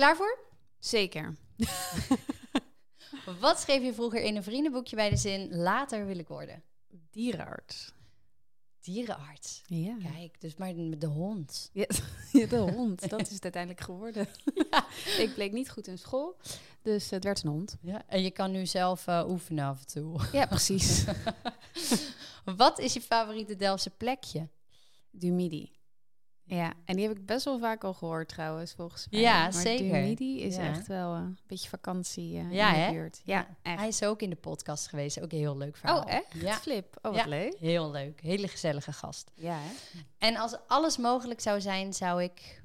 Klaar voor? Zeker. Wat schreef je vroeger in een vriendenboekje bij de zin later wil ik worden? Dierenarts. Dierenarts. Ja. Kijk, dus maar de hond. Ja, de hond. Dat is het uiteindelijk geworden. Ik bleek niet goed in school, dus het werd een hond. Ja, en je kan nu zelf eh, oefenen af en toe. Ja, precies. Wat is je favoriete Delftse plekje? Dumidi. Ja, en die heb ik best wel vaak al gehoord trouwens, volgens mij. Ja, maar zeker. Dumidi is Ja. echt wel eh, een beetje vakantie eh, Ja, in de buurt. Ja, echt. Hij is ook in de podcast geweest. Ook een heel leuk verhaal. Oh, echt? Ja, Flip. Oh, wat Ja. leuk. heel leuk. Hele gezellige gast. Ja, hè? En als alles mogelijk zou zijn, zou ik...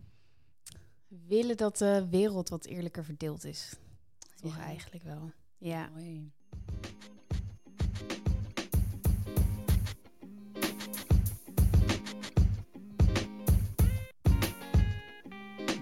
willen dat de wereld wat eerlijker verdeeld is. Toch eigenlijk wel. Ja. Mooi.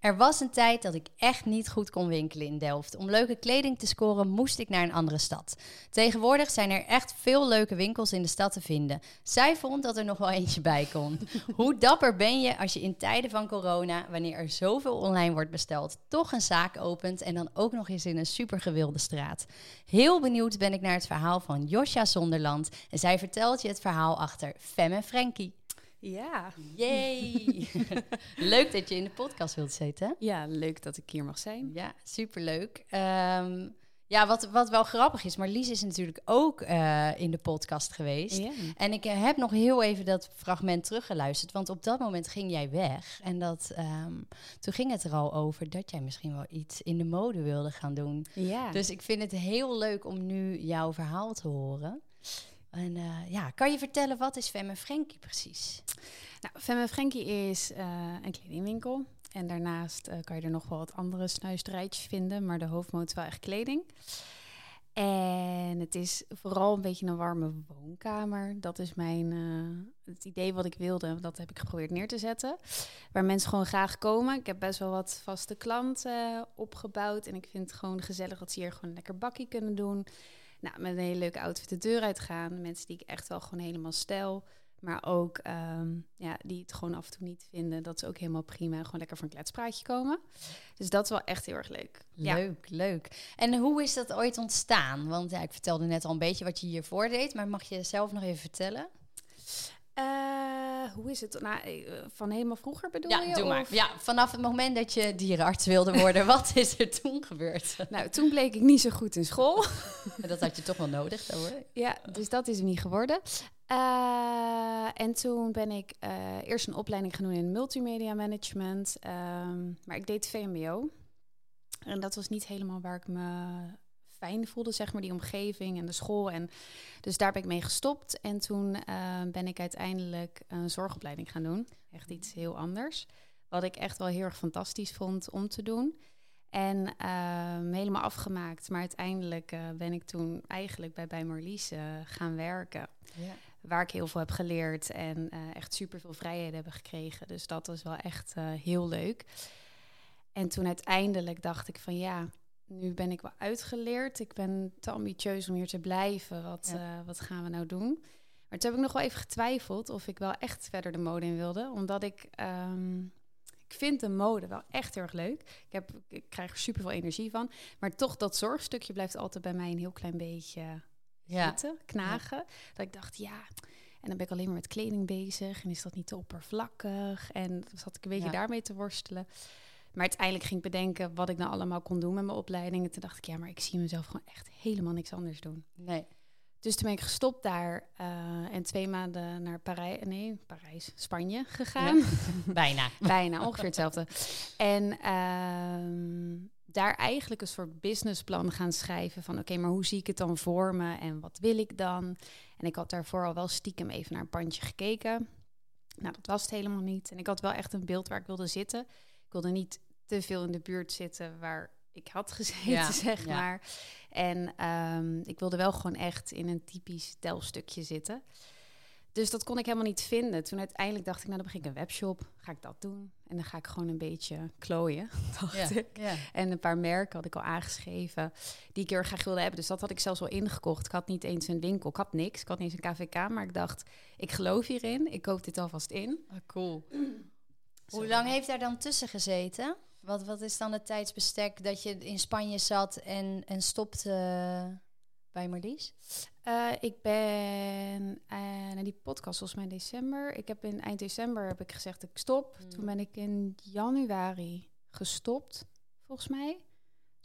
Er was een tijd dat ik echt niet goed kon winkelen in Delft. Om leuke kleding te scoren moest ik naar een andere stad. Tegenwoordig zijn er echt veel leuke winkels in de stad te vinden. Zij vond dat er nog wel eentje bij kon. Hoe dapper ben je als je in tijden van corona, wanneer er zoveel online wordt besteld, toch een zaak opent en dan ook nog eens in een supergewilde straat. Heel benieuwd ben ik naar het verhaal van Josja Zonderland en zij vertelt je het verhaal achter Fem en Frankie. Ja. Yay! Leuk dat je in de podcast wilt zitten. Ja, leuk dat ik hier mag zijn. Ja, superleuk. Ehm ja, wat, wat wel grappig is, maar Lies is natuurlijk ook eh, in de podcast geweest. En ik eh, heb nog heel even dat fragment teruggeluisterd, want op dat moment ging jij weg. En dat, ehm, toen ging het er al over dat jij misschien wel iets in de mode wilde gaan doen. ja. Dus ik vind het heel leuk om nu jouw verhaal te horen. En eh, ja, kan je vertellen wat is Femme Frankie precies? Nou, Femme Frankie is eh, een kledingwinkel. En daarnaast eh, kan je er nog wel wat andere snuisterijtjes vinden, maar de hoofdmoot is wel echt kleding. En het is vooral een beetje een warme woonkamer. Dat is mijn, het idee wat ik wilde. Dat heb ik geprobeerd neer te zetten. Waar mensen gewoon graag komen. Ik heb best wel wat vaste klanten opgebouwd. En ik vind het gewoon gezellig dat ze hier gewoon een lekker bakkie kunnen doen. Nou, met een hele leuke outfit de deur uitgaan. Mensen die ik echt wel gewoon helemaal stel. Maar ook ehm, ja, die het gewoon af en toe niet vinden. Dat is ook helemaal prima. Gewoon lekker voor een kletspraatje komen. Dus dat is wel echt heel erg leuk. Leuk, leuk. En hoe is dat ooit ontstaan? Want ja, ik vertelde net al een beetje wat je hiervoor deed, maar mag je zelf nog even vertellen? Eh, hoe is het? Nou, eh, van helemaal vroeger bedoel ja, je? doe maar. of- Ja, vanaf het moment dat je dierenarts wilde worden, wat is er toen gebeurd? Nou, toen bleek ik niet zo goed in school. dat had je toch wel nodig, dan hoor. ja, dus dat is er niet geworden. Eh, en toen ben ik eerst een opleiding gaan doen in multimedia management. ehm, maar ik deed VMBO. En dat was niet helemaal waar ik me fijn voelde, zeg maar, die omgeving en de school. En dus daar ben ik mee gestopt. En toen eh, ben ik uiteindelijk een zorgopleiding gaan doen. Echt iets heel anders. Wat ik echt wel heel erg fantastisch vond om te doen. En ehm, helemaal afgemaakt. Maar uiteindelijk eh, ben ik toen eigenlijk bij, bij Marlies eh, gaan werken. Ja. Waar ik heel veel heb geleerd en echt super veel vrijheden hebben gekregen. Dus dat was wel echt heel leuk. En toen uiteindelijk dacht ik van ja, nu ben ik wel uitgeleerd. Ik ben te ambitieus om hier te blijven. Wat, Ja. eh, wat gaan we nou doen? Maar toen heb ik nog wel even getwijfeld of ik wel echt verder de mode in wilde. Omdat ik, ehm, ik vind de mode wel echt heel erg leuk. Ik, heb, ik krijg er super veel energie van. Maar toch, dat zorgstukje blijft altijd bij mij een heel klein beetje Ja. zitten, knagen. Dat ik dacht, ja, en dan ben ik alleen maar met kleding bezig. En is dat niet te oppervlakkig? En dan zat ik een beetje daarmee te worstelen. Maar uiteindelijk ging ik bedenken wat ik nou allemaal kon doen met mijn opleiding. En toen dacht ik, ja, maar ik zie mezelf gewoon echt helemaal niks anders doen. Nee. Dus toen ben ik gestopt daar eh, en twee maanden naar Parijs, nee, Parijs, Spanje gegaan. Bijna. Bijna, ongeveer hetzelfde. En ehm, daar eigenlijk een soort businessplan gaan schrijven van... oké, maar hoe zie ik het dan voor me en wat wil ik dan? En ik had daarvoor al wel stiekem even naar een pandje gekeken. Nou, dat was het helemaal niet. En ik had wel echt een beeld waar ik wilde zitten. Ik wilde niet te veel in de buurt zitten waar ik had gezeten, Ja, zeg ja. maar. En ehm, ik wilde wel gewoon echt in een typisch telstukje zitten. Dus dat kon ik helemaal niet vinden. Toen uiteindelijk dacht ik, nou dan begin ik een webshop. Ga ik dat doen? En dan ga ik gewoon een beetje klooien, dacht Ja. ik. Ja. En een paar merken had ik al aangeschreven die ik heel erg graag wilde hebben. Dus dat had ik zelfs al ingekocht. Ik had niet eens een winkel. Ik had niks. Ik had niet eens een KVK. Maar ik dacht, ik geloof hierin. Ik koop dit alvast in. Ah, cool. Hoe lang heeft daar dan tussen gezeten? Wat, wat is dan het tijdsbestek dat je in Spanje zat en, en stopte eh, bij Marlies? Eh, ik ben naar die podcast volgens mij in december. Ik heb in eind december heb ik gezegd ik stop. Mm. Toen ben ik in januari gestopt, volgens mij.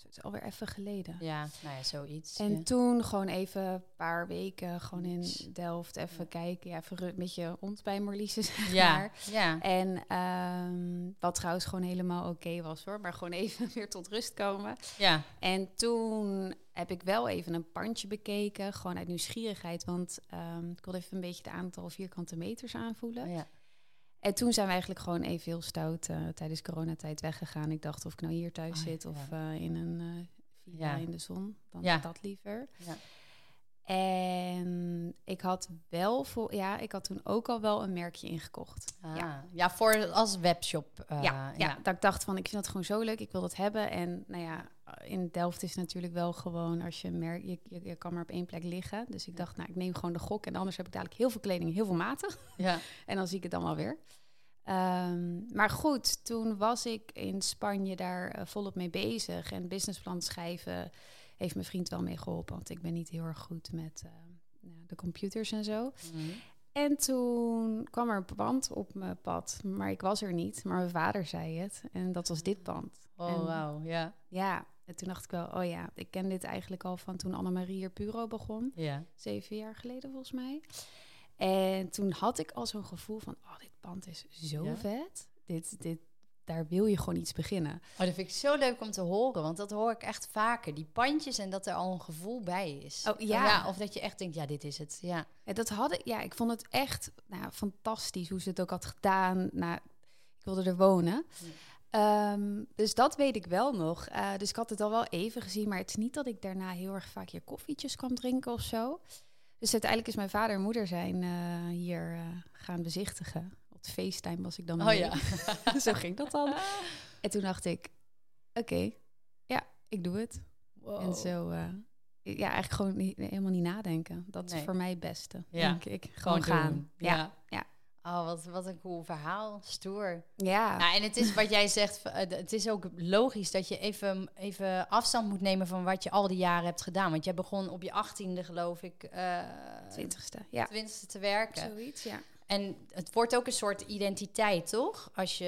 Het is alweer even geleden. Ja, nou ja, zoiets. En ja. toen gewoon even een paar weken gewoon in. Delft even Ja. kijken. Ja, even een beetje rond bij Marlies, zeg ja, maar. ja. En ehm, wat trouwens gewoon helemaal oké was hoor. Maar gewoon even weer tot rust komen. ja. En toen heb ik wel even een pandje bekeken. Gewoon uit nieuwsgierigheid. Want ehm, ik wilde even een beetje het aantal vierkante meters aanvoelen. ja. En toen zijn we eigenlijk gewoon even heel stout eh, tijdens coronatijd weggegaan. Ik dacht of ik nou hier thuis Oh, zit of ja. eh, in een eh villa in de zon. Dan Ja. dat liever. Ja. En ik had wel voor, ja, ik had toen ook al wel een merkje ingekocht. Ah, Ja. ja. voor als webshop. eh, ja, ja, dat ik dacht van ik vind dat gewoon zo leuk, ik wil dat hebben. En nou ja, in Delft is natuurlijk wel gewoon als je merk, je, je, je kan maar op één plek liggen. Dus ik dacht, nou, ik neem gewoon de gok en anders heb ik dadelijk heel veel kleding, heel veel maten. ja. En dan zie ik het dan wel weer. Ehm, maar goed, toen was ik in Spanje daar eh, volop mee bezig. En businessplan schrijven heeft mijn vriend wel mee geholpen. Want ik ben niet heel erg goed met eh, nou, de computers en zo. Mhm. En toen kwam er een pand op mijn pad. Maar ik was er niet. Maar mijn vader zei het. En dat was dit pand. Oh, wauw, ja. Ja, en toen dacht ik wel, oh ja, ik ken dit eigenlijk al van toen Annemarie hier Puro begon Ja. zeven jaar geleden volgens mij. En toen had ik al zo'n gevoel van, oh, dit pand is zo vet. Dit, dit, daar wil je gewoon iets beginnen. Oh, dat vind ik zo leuk om te horen, want dat hoor ik echt vaker. Die pandjes en dat er al een gevoel bij is. Oh, ja. of dat je echt denkt, ja, dit is het. Ja. En dat had ik, ja, ik vond het echt nou, fantastisch hoe ze het ook had gedaan. Nou, ik wilde er wonen. Ja. Ehm, dus dat weet ik wel nog. Eh, dus ik had het al wel even gezien, maar het is niet dat ik daarna heel erg vaak hier koffietjes kwam drinken of zo. Dus uiteindelijk is mijn vader en moeder zijn eh, hier eh, gaan bezichtigen. Op FaceTime was ik dan Oh mee. ja. Zo ging dat dan. En toen dacht ik, oké, ja, ik doe het. Wow. En zo, eh, ja, eigenlijk gewoon niet, helemaal niet nadenken. Dat Nee. is voor mij het beste, Ja. denk ik. Gewoon, gaan. Ja. Ja. ja. Oh, wat, wat een cool verhaal. Stoer. Ja. Ja, en het is wat jij zegt, eh, het is ook logisch dat je even, even afstand moet nemen van wat je al die jaren hebt gedaan. Want jij begon op je achttiende, geloof ik, eh twintigste. Ja. twintigste te werken. Zoiets, ja. En het wordt ook een soort identiteit, toch? Als je.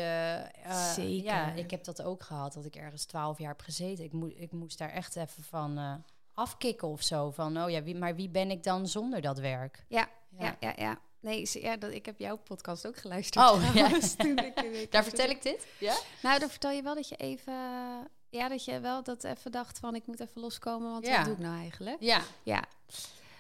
eh, Zeker. Ja, ik heb dat ook gehad, dat ik ergens twaalf jaar heb gezeten. Ik, moe, ik moest daar echt even van eh, afkicken of zo. Van, oh ja, wie, maar wie ben ik dan zonder dat werk? Ja, Ja. ja, ja. ja. Nee, ja, dat, ik heb jouw podcast ook geluisterd. Oh, ja. trouwens, toen ik, ik- Daar vertel ik dit? Ja? Nou, dan vertel je wel dat je even... Ja, dat je wel dat even dacht van... ik moet even loskomen, want Ja. wat doe ik nou eigenlijk? Ja. Ja.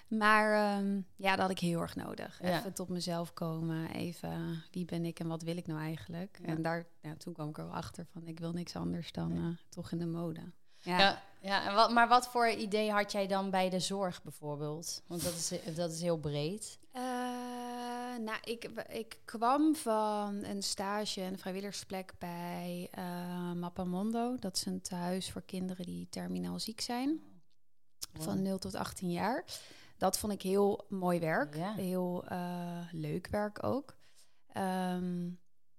Maar ehm, ja, dat had ik heel erg nodig. Ja. Even tot mezelf komen. Even, wie ben ik en wat wil ik nou eigenlijk? Ja. En daar, ja, toen kwam ik er wel achter van... ik wil niks anders dan eh, toch in de mode. Ja. Ja, ja en wat, maar wat voor idee had jij dan bij de zorg bijvoorbeeld? Want dat is, dat is heel breed. Eh, nou, ik, ik kwam van een stage, een vrijwilligersplek bij eh Mappamondo. Dat is een tehuis voor kinderen die terminaal ziek zijn. Van 0 tot 18 jaar. Dat vond ik heel mooi werk. Ja. Heel eh, leuk werk ook. Ehm,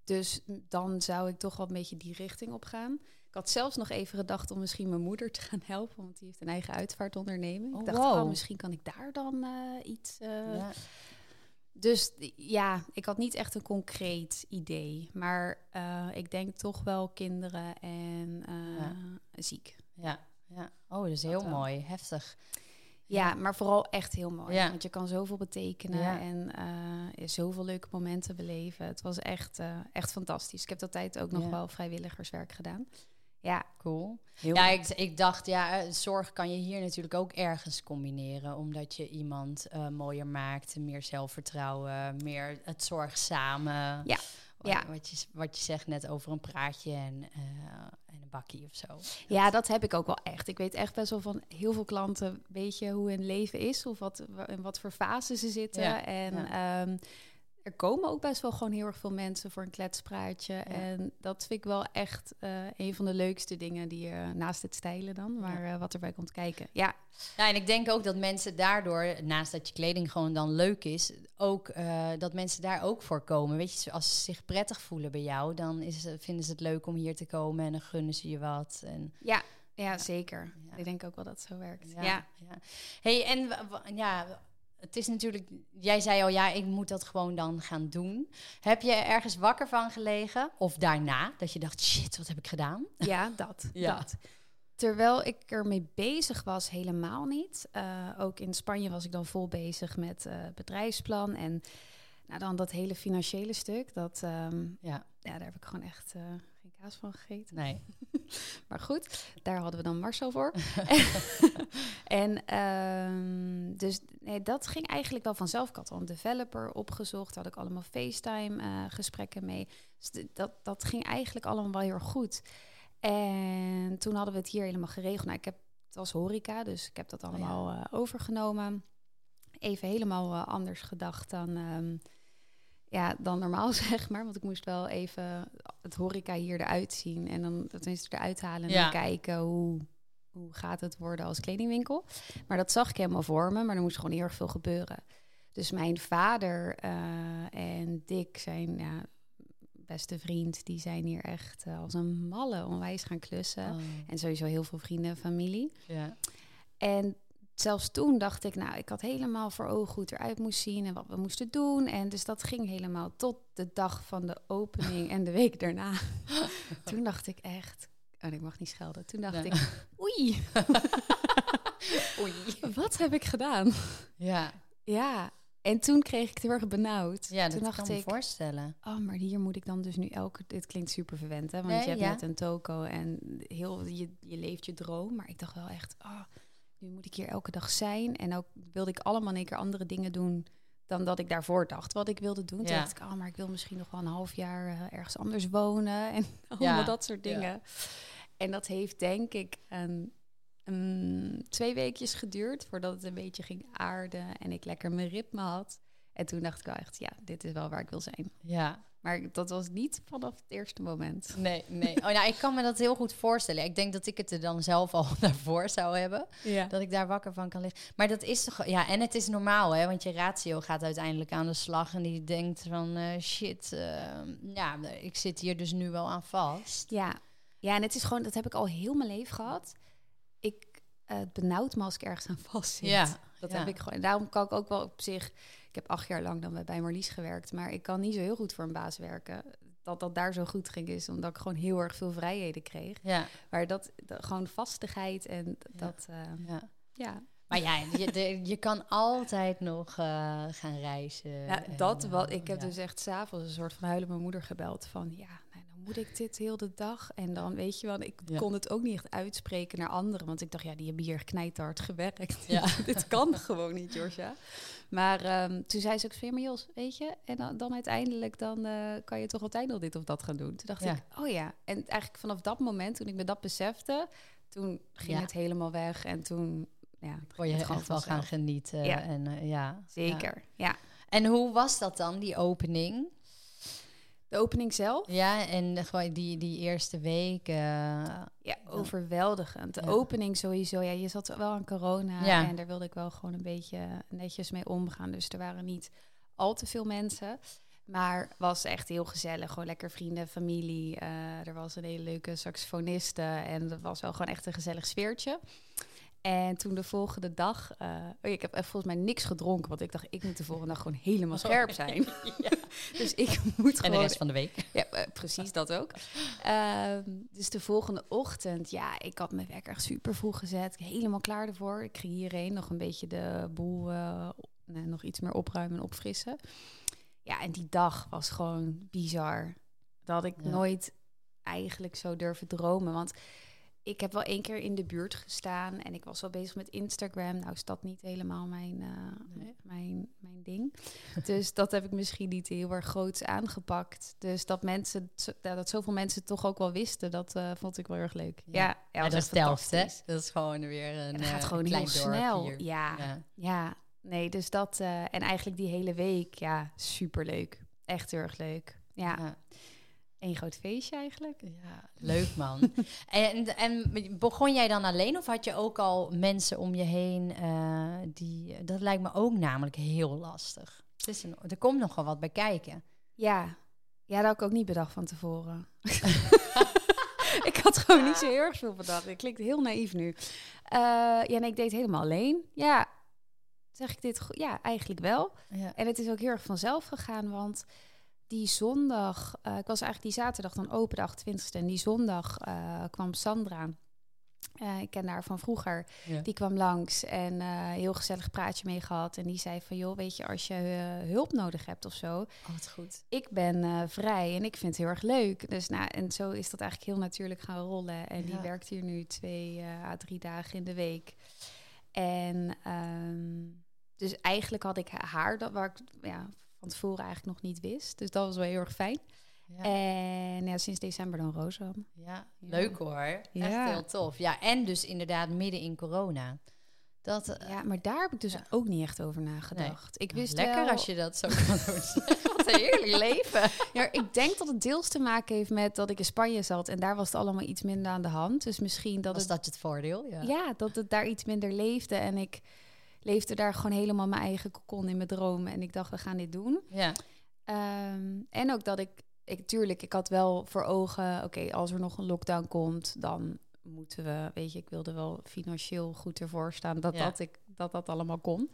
dus dan zou ik toch wel een beetje die richting op gaan. Ik had zelfs nog even gedacht om misschien mijn moeder te gaan helpen. Want die heeft een eigen uitvaartonderneming. Oh, ik dacht, wow. oh, misschien kan ik daar dan eh, iets... eh, Ja. dus ja, ik had niet echt een concreet idee. Maar ik denk toch wel kinderen en Ja. ziek. Ja, ja. Oh, dat is Dat heel wel. mooi. Heftig. Ja, maar vooral echt heel mooi. Ja. Want je kan zoveel betekenen Ja. en eh, zoveel leuke momenten beleven. Het was echt, eh, echt fantastisch. Ik heb dat tijd ook nog Ja. wel vrijwilligerswerk gedaan. Ja, Cool. heel Ja, ik, ik dacht, ja, zorg kan je hier natuurlijk ook ergens combineren. Omdat je iemand eh, mooier maakt, meer zelfvertrouwen, meer het zorg samen. Ja, Wat, ja. Wat, je, wat je zegt net over een praatje en, eh, bakkie of zo. Ja, dat heb ik ook wel echt. Ik weet echt best wel van heel veel klanten, weet je hoe hun leven is of wat, in wat voor fase ze zitten. Ja, en ja. ehm, er komen ook best wel gewoon heel erg veel mensen voor een kletspraatje. En dat vind ik wel echt eh, een van de leukste dingen die je naast het stijlen dan, maar eh, wat erbij komt kijken. Ja, Ja, en ik denk ook dat mensen daardoor, naast dat je kleding gewoon dan leuk is, ook eh, dat mensen daar ook voor komen. Weet je, als ze zich prettig voelen bij jou, dan is, vinden ze het leuk om hier te komen en dan gunnen ze je wat. En, ja, ja, zeker. Ja. Ik denk ook wel dat het zo werkt. ja, ja. ja. Hey, en ja, het is natuurlijk, jij zei al, ja, ik moet dat gewoon dan gaan doen. Heb je ergens wakker van gelegen? Of daarna, dat je dacht, shit, wat heb ik gedaan? Ja, dat. Ja. dat. Terwijl ik ermee bezig was, helemaal niet. Eh, ook in Spanje was ik dan vol bezig met eh, bedrijfsplan. En nou, dan dat hele financiële stuk. Dat, ehm, Ja, ja, daar heb ik gewoon echt eh, kaas van gegeten. nee. Maar goed, daar hadden we dan Marcel voor. en ehm, dus nee, dat ging eigenlijk wel vanzelf. Ik had al een developer opgezocht. Daar had ik allemaal FaceTime eh, gesprekken mee. Dus dat, dat ging eigenlijk allemaal wel heel erg goed. En toen hadden we het hier helemaal geregeld. Nou, ik heb, het was horeca, dus ik heb dat allemaal eh, overgenomen. Even helemaal eh, anders gedacht dan, ehm, ja, dan normaal, zeg maar. Want ik moest wel even het horeca hier eruit zien. En dan tenminste eruit halen en Ja. dan kijken hoe, hoe gaat het worden als kledingwinkel. Maar dat zag ik helemaal voor me, maar er moest gewoon heel erg veel gebeuren. Dus mijn vader eh, en Dick, zijn ja, beste vriend, die zijn hier echt eh, als een malle onwijs gaan klussen. Oh, En sowieso heel veel vrienden en familie. ja. En zelfs toen dacht ik, nou, ik had helemaal voor ogen hoe het eruit moest zien en wat we moesten doen. En dus dat ging helemaal tot de dag van de opening en de week daarna. toen dacht ik echt, oh, ik mag niet schelden. Toen dacht Nee. ik, oei, Oei. wat heb ik gedaan? Ja, Ja, en toen kreeg ik het heel erg benauwd. ja toen dat dacht kan me ik, voorstellen. oh, maar hier moet ik dan dus nu elke... Dit klinkt super verwend, hè? Want Nee, je hebt ja. net een toko en heel, je, je leeft je droom. Maar ik dacht wel echt, oh, nu moet ik hier elke dag zijn. En ook wilde ik allemaal in één keer andere dingen doen dan dat ik daarvoor dacht wat ik wilde doen. Toen Ja. dacht ik, oh, maar ik wil misschien nog wel een half jaar eh, ergens anders wonen. En allemaal Ja, dat soort ja. dingen. En dat heeft denk ik een, een, twee weekjes geduurd voordat het een beetje ging aarden en ik lekker mijn ritme had. En toen dacht ik wel echt, ja, dit is wel waar ik wil zijn. Ja, Maar dat was niet vanaf het eerste moment. nee, nee. Oh, nou, ik kan me dat heel goed voorstellen. Ik denk dat ik het er dan zelf al daarvoor zou hebben. Ja. Dat ik daar wakker van kan liggen. Maar dat is toch... Ja, en het is normaal, hè. Want je ratio gaat uiteindelijk aan de slag. En die denkt van... eh, shit, eh, ja, ik zit hier dus nu wel aan vast. Ja. ja, en het is gewoon, dat heb ik al heel mijn leven gehad. Ik, eh, het benauwd me als ik ergens aan vast zit. Ja, Dat ja. heb ik gewoon. En daarom kan ik ook wel op zich... Ik heb acht jaar lang dan bij- Marlies gewerkt. Maar ik kan niet zo heel goed voor een baas werken. Dat dat daar zo goed ging is. Omdat ik gewoon heel erg veel vrijheden kreeg. Ja, Maar dat, dat gewoon vastigheid en dat... eh, ja. ja. Maar ja, je, de- je kan altijd nog eh, gaan reizen. Ja, en, dat wat. Ik heb ja. dus echt s'avonds een soort van huilen mijn moeder gebeld van ja, nou, dan moet ik dit heel de dag en dan weet je wel, ik Ja. kon het ook niet echt uitspreken naar anderen, want ik dacht ja, die hebben hier knijthard gewerkt. Ja. dit kan gewoon niet, Georgia. Maar ehm, toen zei ze ook van maar Jos, weet je, en dan, dan uiteindelijk dan eh, kan je toch altijd nog dit of dat gaan doen. Toen dacht Ja. ik, oh ja, en eigenlijk vanaf dat moment toen ik me dat besefte, toen ging Ja. het helemaal weg en toen ja, Kon je het echt gewoon wel gaan genieten. Ja. En, eh. Ja. Zeker, ja. En hoe was dat dan, die opening? De opening zelf. Ja, en gewoon die, die eerste week. eh, Ja, overweldigend. De Ja. opening sowieso. Ja, je zat wel aan corona Ja. en daar wilde ik wel gewoon een beetje netjes mee omgaan. Dus er waren niet al te veel mensen. Maar was echt heel gezellig. Gewoon lekker vrienden, familie. Eh, er was een hele leuke saxofoniste. En dat was wel gewoon echt een gezellig sfeertje. En toen de volgende dag... eh, oh, ik heb echt volgens mij niks gedronken. Want ik dacht, ik moet de volgende dag gewoon helemaal scherp zijn. ja. Dus ik moet En de gewoon rest van de week. ja, eh, precies dat ook. Ehm, dus de volgende ochtend, ja, ik had mijn wekker echt super vroeg gezet. Helemaal klaar ervoor. Ik ging hierheen nog een beetje de boel eh, nog iets meer opruimen en opfrissen. Ja, en die dag was gewoon bizar. Dat had ik Ja. nooit eigenlijk zo durven dromen. Want ik heb wel één keer in de buurt gestaan en ik was wel bezig met Instagram. Nou is dat niet helemaal mijn, uh, mijn, mijn ding. dus dat heb ik misschien niet heel erg groots aangepakt. Dus dat mensen, dat zoveel mensen toch ook wel wisten, dat uh, vond ik wel erg leuk. Ja, ja, ja dat is Delft, hè? Dat is gewoon weer een ja, gaat gewoon heel snel. Ja, ja, nee, dus dat en eigenlijk die hele week, ja, superleuk. Echt heel erg leuk. ja. Een groot feestje eigenlijk. Ja, leuk man. en, en begon jij dan alleen of had je ook al mensen om je heen? Uh, die, dat lijkt me ook namelijk heel lastig. Een, er komt nogal wat bij kijken. Ja. ja, dat had ik ook niet bedacht van tevoren. ik had gewoon niet zo heel erg veel bedacht. Ik klinkt heel naïef nu. Uh, ja, nee, ik deed helemaal alleen. Ja, zeg ik dit? Ja, eigenlijk wel. Ja. En het is ook heel erg vanzelf gegaan, want die zondag, uh, ik was eigenlijk die zaterdag dan open, de 28e. En die zondag uh, kwam Sandra, uh, ik ken haar van vroeger, die kwam langs en heel gezellig praatje mee gehad. En die zei van, joh, weet je, als je hulp nodig hebt of zo. Oh, wat goed. Ik ben vrij en ik vind het heel erg leuk. Dus nou, en zo is dat eigenlijk heel natuurlijk gaan rollen. En die werkt hier nu twee à drie dagen in de week. En um, dus eigenlijk had ik haar, dat, waar ik ja, van tevoren eigenlijk nog niet wist. Dus dat was wel heel erg fijn. Ja. En ja, sinds december dan Roosam. Ja, leuk hoor. Ja. Echt heel tof. Ja, en dus inderdaad midden in corona. Dat, uh, ja, maar daar heb ik dus ook niet echt over nagedacht. Ik wist Lekker als je dat zo kan doen. Wat een heerlijk leven. Ja, ik denk dat het deels te maken heeft met dat ik in Spanje zat en daar was het allemaal iets minder aan de hand. Dus misschien dat was het, dat het voordeel? Ja. ja, dat het daar iets minder leefde en ik leefde daar gewoon helemaal mijn eigen kokon in mijn dromen. En ik dacht, we gaan dit doen. Ja. Ehm, en ook dat ik, ik, tuurlijk, ik had wel voor ogen, oké, als er nog een lockdown komt, dan moeten we, weet je, ik wilde wel financieel goed ervoor staan dat, dat, ik, dat dat allemaal kon.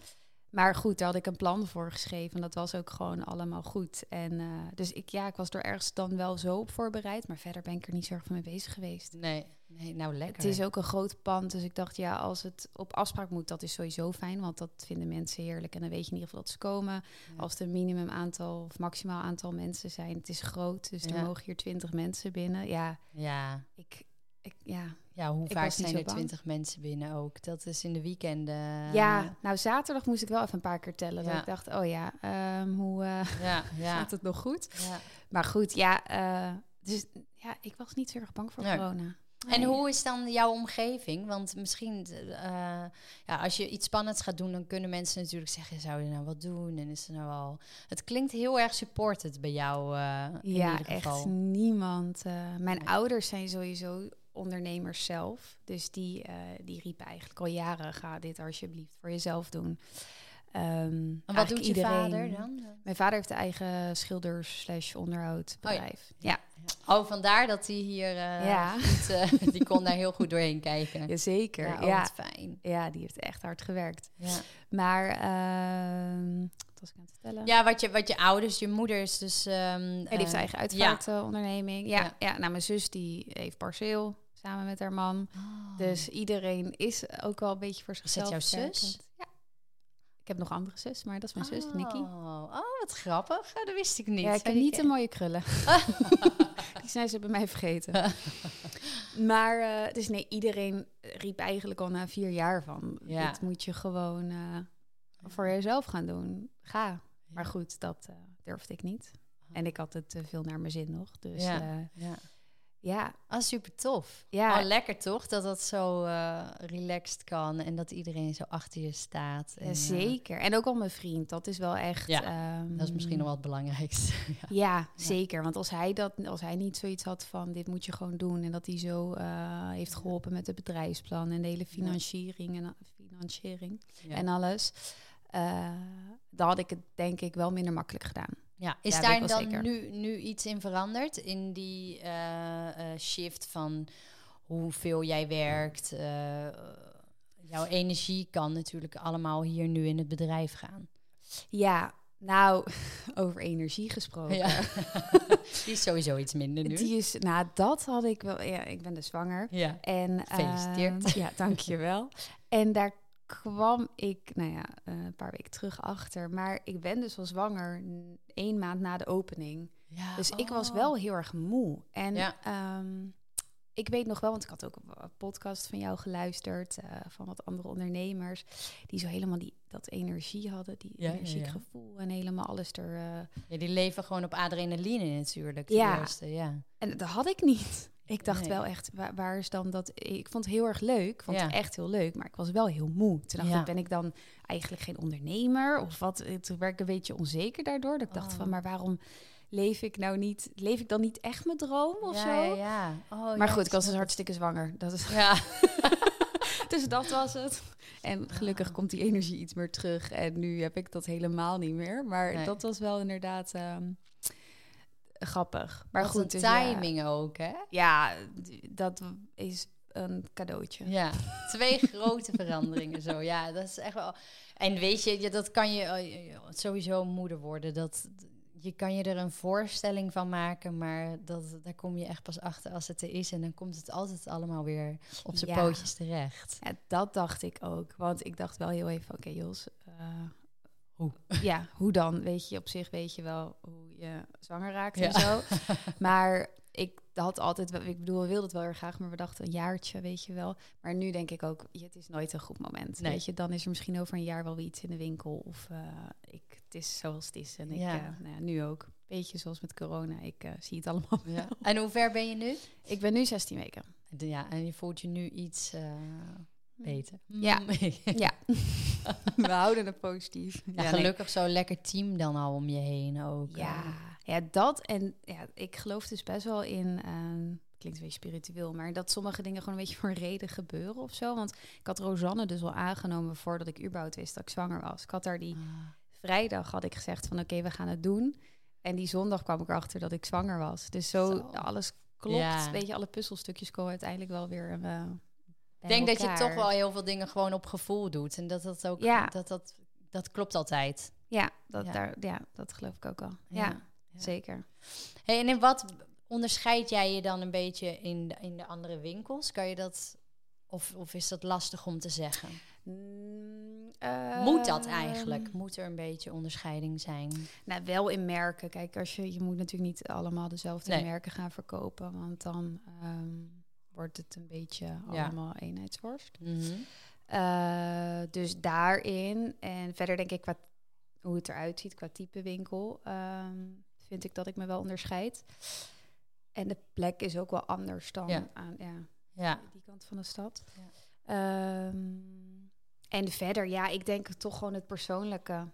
Maar goed, daar had ik een plan voor geschreven. En dat was ook gewoon allemaal goed. En uh, dus ik, ja, ik was er ergens dan wel zo op voorbereid. Maar verder ben ik er niet zo erg mee bezig geweest. Nee, nee, nou lekker. Het is ook een groot pand. Dus ik dacht, ja, als het op afspraak moet, dat is sowieso fijn. Want dat vinden mensen heerlijk. En dan weet je in ieder geval dat ze komen. Als er een minimum aantal of maximaal aantal mensen zijn. Het is groot. Dus er mogen hier twintig mensen binnen. Ja, ja. Ik, ik, ja, ja, hoe vaak zijn er twintig mensen binnen ook? Dat is in de weekenden. Ja, nou zaterdag moest ik wel even een paar keer tellen. Dat ik dacht, oh ja, um, hoe uh, ja, ja. gaat het nog goed? Ja. Maar goed, ja, uh, dus ja, ik was niet zo erg bang voor corona. En hoe is dan jouw omgeving? Want misschien, uh, ja, als je iets spannends gaat doen, dan kunnen mensen natuurlijk zeggen: zou je nou wat doen? En is er nou al. Het klinkt heel erg supported bij jou. Uh, in ja, ieder geval. echt niemand. mijn ouders zijn sowieso ondernemers zelf. Dus die, die riepen eigenlijk al jaren: ga dit alsjeblieft voor jezelf doen. Um, en wat doet iedereen, je vader dan? Mijn vader heeft een eigen schilders slash onderhoudbedrijf. Oh, ja. ja. Oh, vandaar dat hij hier uh, ja. uh, die kon daar heel goed doorheen kijken. Jazeker. Ja, oh, ja. fijn. Ja, die heeft echt hard gewerkt. Ja. Maar uh, wat was ik aan het vertellen? Ja, wat je, wat je ouders, je moeders dus... Um, ja, die heeft eigen uitvaartonderneming. Ja. Ja, ja. nou mijn zus die heeft parceel samen met haar man. Oh. Dus iedereen is ook wel een beetje voor zichzelf. Is jouw zus? Ja. Ik heb nog andere zus, maar dat is mijn zus, Nikki. Oh, oh, wat grappig. dat wist ik niet. Ja, ik heb niet de mooie krullen. Zijn ze bij mij vergeten. maar uh, dus nee, iedereen riep eigenlijk al na vier jaar van... Ja. dit moet je gewoon uh, voor jezelf gaan doen. Ga. Maar goed, dat uh, durfde ik niet. En ik had het te veel naar mijn zin nog. Dus ja. ja. Ja. Ah, super tof. Ja. Oh, lekker toch? Dat dat zo uh, relaxed kan en dat iedereen zo achter je staat. En, zeker. En ook al mijn vriend. Dat is wel echt... Ja, um, dat is misschien nog wel het belangrijkste. ja. ja, zeker. Want als hij, dat, als hij niet zoiets had van dit moet je gewoon doen... en dat hij zo uh, heeft geholpen met het bedrijfsplan en de hele financiering en, financiering en alles... Uh, dan had ik het denk ik wel minder makkelijk gedaan. Ja, is daar dan nu, nu iets in veranderd? In die uh, uh, shift van hoeveel jij werkt? Uh, jouw energie kan natuurlijk allemaal hier nu in het bedrijf gaan. Ja, nou, over energie gesproken. Ja. die is sowieso iets minder nu. Die is, nou, dat had ik wel. Ja, ik ben dus zwanger. Ja. En, Gefeliciteerd. ja, dankjewel. en daar kwam ik, nou ja, uh, een paar weken terug achter. Maar ik ben dus wel zwanger één maand na de opening. Ja, dus ik was oh. wel heel erg moe. En ja. um, ik weet nog wel, want ik had ook een podcast van jou geluisterd, uh, van wat andere ondernemers, die zo helemaal die, dat energie hadden, die Ja, energiek gevoel en helemaal alles er. eh, Ja, die leven gewoon op adrenaline natuurlijk. de Ja. eerste, ja. En dat had ik niet. Ik dacht Nee. wel echt, waar, waar is dan dat? Ik vond het heel erg leuk, ik vond het Ja. echt heel leuk, maar ik was wel heel moe. Toen dacht Ja. ik, ben ik dan eigenlijk geen ondernemer of wat? Toen werd ik een beetje onzeker daardoor. Dat ik dacht Oh. van, maar waarom leef ik nou niet? Leef ik dan niet echt mijn droom of ja, zo? ja. Oh, Maar goed, ik was dus hartstikke zwanger. Dat is, het. Ja. dus dat was het. En gelukkig komt die energie iets meer terug. En nu heb ik dat helemaal niet meer. Maar Nee. dat was wel inderdaad ehm, grappig. Maar Wat goed, een dus ja. timing ook, hè? Ja, dat is een cadeautje. Ja, twee grote veranderingen zo. Ja, dat is echt wel... En weet je, ja, dat kan je eh, sowieso moeder worden. Dat, je kan je er een voorstelling van maken, maar dat, daar kom je echt pas achter als het er is. En dan komt het altijd allemaal weer op zijn Ja. pootjes terecht. Ja, dat dacht ik ook. Want ik dacht wel heel even, oké Jos, eh, Ja, hoe dan? Weet je, op zich weet je wel hoe je zwanger raakt Ja. en zo. Maar ik had altijd, ik bedoel, we wilden het wel heel graag, maar we dachten een jaartje, weet je wel. Maar nu denk ik ook, het is nooit een goed moment. Nee. Weet je, dan is er misschien over een jaar wel weer iets in de winkel. Of eh, ik, het is zoals het is. En ik, Ja. eh, nou ja, nu ook. Beetje zoals met corona, ik eh, zie het allemaal. Ja. En hoe ver ben je nu? Ik ben nu 16 weken. Ja, en je voelt je nu iets beter. Ja. Mm. Ja, we houden het positief. Ja, nee. gelukkig zo'n lekker team dan al om je heen ook. Ja, eh. ja, dat en ja, ik geloof dus best wel in, ehm, klinkt een beetje spiritueel, maar dat sommige dingen gewoon een beetje voor een reden gebeuren of zo. Want ik had Rosanne dus al aangenomen voordat ik überhaupt wist dat ik zwanger was. Ik had daar die Ah. vrijdag had ik gezegd van oké, we gaan het doen. En die zondag kwam ik erachter dat ik zwanger was. Dus zo, Zo. alles klopt. Ja. Weet je, alle puzzelstukjes komen uiteindelijk wel weer. eh, Ik denk dat je toch wel heel veel dingen gewoon op gevoel doet. En dat dat ook, Ja. dat, dat, dat klopt altijd. Ja, dat, Ja. Daar, ja, dat geloof ik ook al. Ja, Ja. zeker. Hey, en in wat onderscheid jij je dan een beetje in de, in de andere winkels? Kan je dat, of, of is dat lastig om te zeggen? Mm, Moet dat ehm, eigenlijk? Moet er een beetje onderscheiding zijn? Nou, wel in merken. Kijk, als je, je moet natuurlijk niet allemaal dezelfde Nee. merken gaan verkopen, want dan ehm, wordt het een beetje Ja. allemaal eenheidsworst. Mhm. Eh, dus daarin en verder denk ik qua hoe het eruit ziet qua type winkel, ehm, vind ik dat ik me wel onderscheid. En de plek is ook wel anders dan Ja. aan ja, Ja. die kant van de stad. Ja. Ehm, en verder, ja, ik denk toch gewoon het persoonlijke.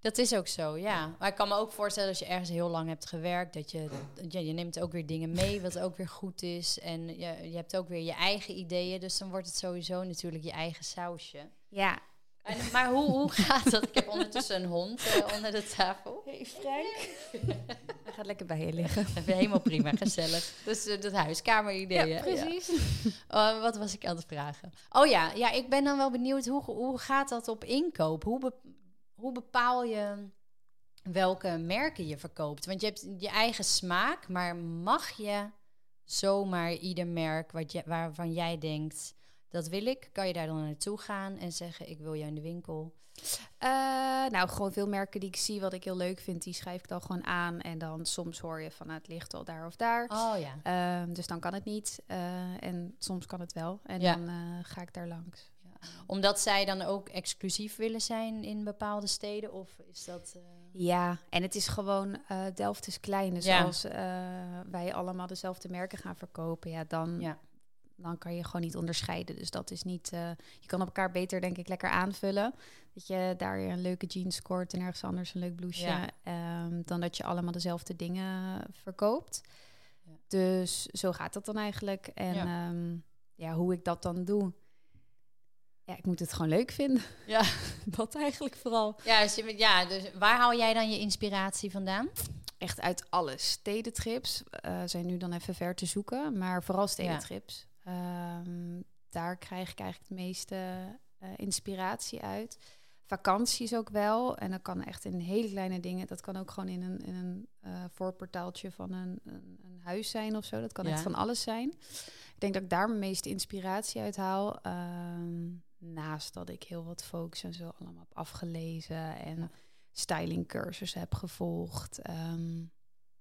Dat is ook zo, ja. Maar ik kan me ook voorstellen als je ergens heel lang hebt gewerkt, dat je, ja, je neemt ook weer dingen mee, wat ook weer goed is. En je, je hebt ook weer je eigen ideeën, dus dan wordt het sowieso natuurlijk je eigen sausje. Ja, En, maar hoe, hoe gaat dat? Ik heb ondertussen een hond eh, onder de tafel. Hey Frank. Hij gaat lekker bij je liggen. Helemaal prima, gezellig. Dus uh, dat huiskameridee. Ja, precies. Oh, wat was ik aan het vragen? Oh ja, ja, ik ben dan wel benieuwd, hoe, hoe gaat dat op inkoop? Hoe, hoe bepaal je welke merken je verkoopt? Want je hebt je eigen smaak, maar mag je zomaar ieder merk wat je, waarvan jij denkt, dat wil ik, kan je daar dan naartoe gaan en zeggen, ik wil jou in de winkel? Eh, nou, gewoon veel merken die ik zie, wat ik heel leuk vind, die schrijf ik dan gewoon aan. En dan soms hoor je van, nou, het ligt al daar of daar. Oh ja. Ehm, dus dan kan het niet. Eh, en soms kan het wel. En Ja. dan eh, ga ik daar langs. Omdat zij dan ook exclusief willen zijn in bepaalde steden? Of is dat... eh, Ja, en het is gewoon, eh, Delft is klein. Dus Ja. als eh, wij allemaal dezelfde merken gaan verkopen, ja, dan, Ja. dan kan je gewoon niet onderscheiden. Dus dat is niet, je kan op elkaar beter, denk ik, lekker aanvullen. Dat je daar een leuke jeans scoort en ergens anders een leuk blouseje. Ja. ehm, dan dat je allemaal dezelfde dingen verkoopt. Ja. Dus zo gaat dat dan eigenlijk. En Ja. ja, hoe ik dat dan doe. Ja, ik moet het gewoon leuk vinden. Ja. dat eigenlijk vooral. Ja, dus, je- ja, dus waar haal jij dan je inspiratie vandaan? echt uit alles. Stedentrips eh, zijn nu dan even ver te zoeken, maar vooral stedentrips. Ehm, daar krijg ik eigenlijk het meeste eh, inspiratie uit. Vakanties ook wel. En dat kan echt in hele kleine dingen. Dat kan ook gewoon in een, in een eh, voorportaaltje van een, een, een huis zijn of zo. Dat kan Ja. echt van alles zijn. Ik denk dat ik daar mijn meeste inspiratie uit haal. Ehm, naast dat ik heel wat focus en zo allemaal heb afgelezen. En Ja. stylingcursussen heb gevolgd. Ehm,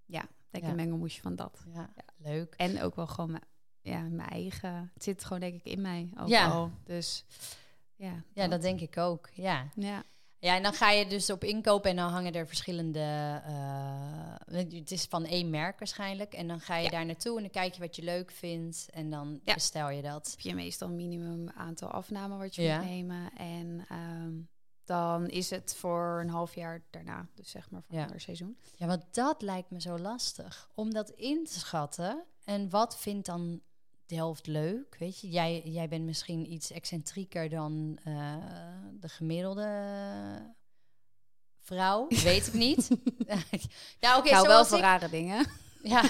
ja, denk Ja. een mengelmoesje van dat. Ja, leuk. En ook wel gewoon mijn ja, mijn eigen. Het zit gewoon denk ik in mij ook al. Dus ja. Ja, dat denk ik ook. Ja. Ja. Ja, en dan ga je dus op inkoop en dan hangen er verschillende... eh, het is van één merk waarschijnlijk. En dan ga je Ja. daar naartoe en dan kijk je wat je leuk vindt. En dan Ja. bestel je dat. heb je meestal een minimum aantal afnamen wat je Ja. moet nemen. En ehm, dan is het voor een half jaar daarna. Dus zeg maar voor een ander seizoen. Ja, want dat lijkt me zo lastig. Om dat in te schatten. En wat vindt dan Delft leuk? Weet je, jij, jij bent misschien iets excentrieker dan eh, de gemiddelde vrouw. Weet ik niet. ja, oké, wel ik- rare dingen. Ja.